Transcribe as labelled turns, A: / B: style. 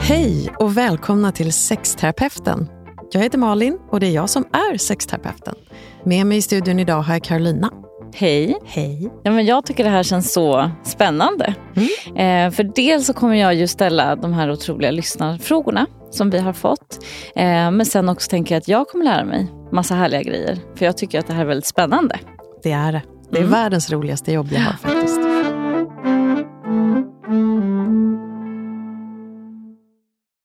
A: Hej och välkomna till Sexterapeuten. Jag heter Malin och det är jag som är sexterapeuten. Med mig i studion idag har jag Carolina.
B: Hej.
A: Hej.
B: Ja, men jag tycker det här känns så spännande. Mm. Eh, för dels så kommer jag ju ställa de här otroliga lyssnarfrågorna som vi har fått. Eh, men sen också tänker jag att jag kommer lära mig massa härliga grejer. För jag tycker att det här är väldigt spännande.
A: Det är det. Det är mm. världens roligaste jobb jag har faktiskt.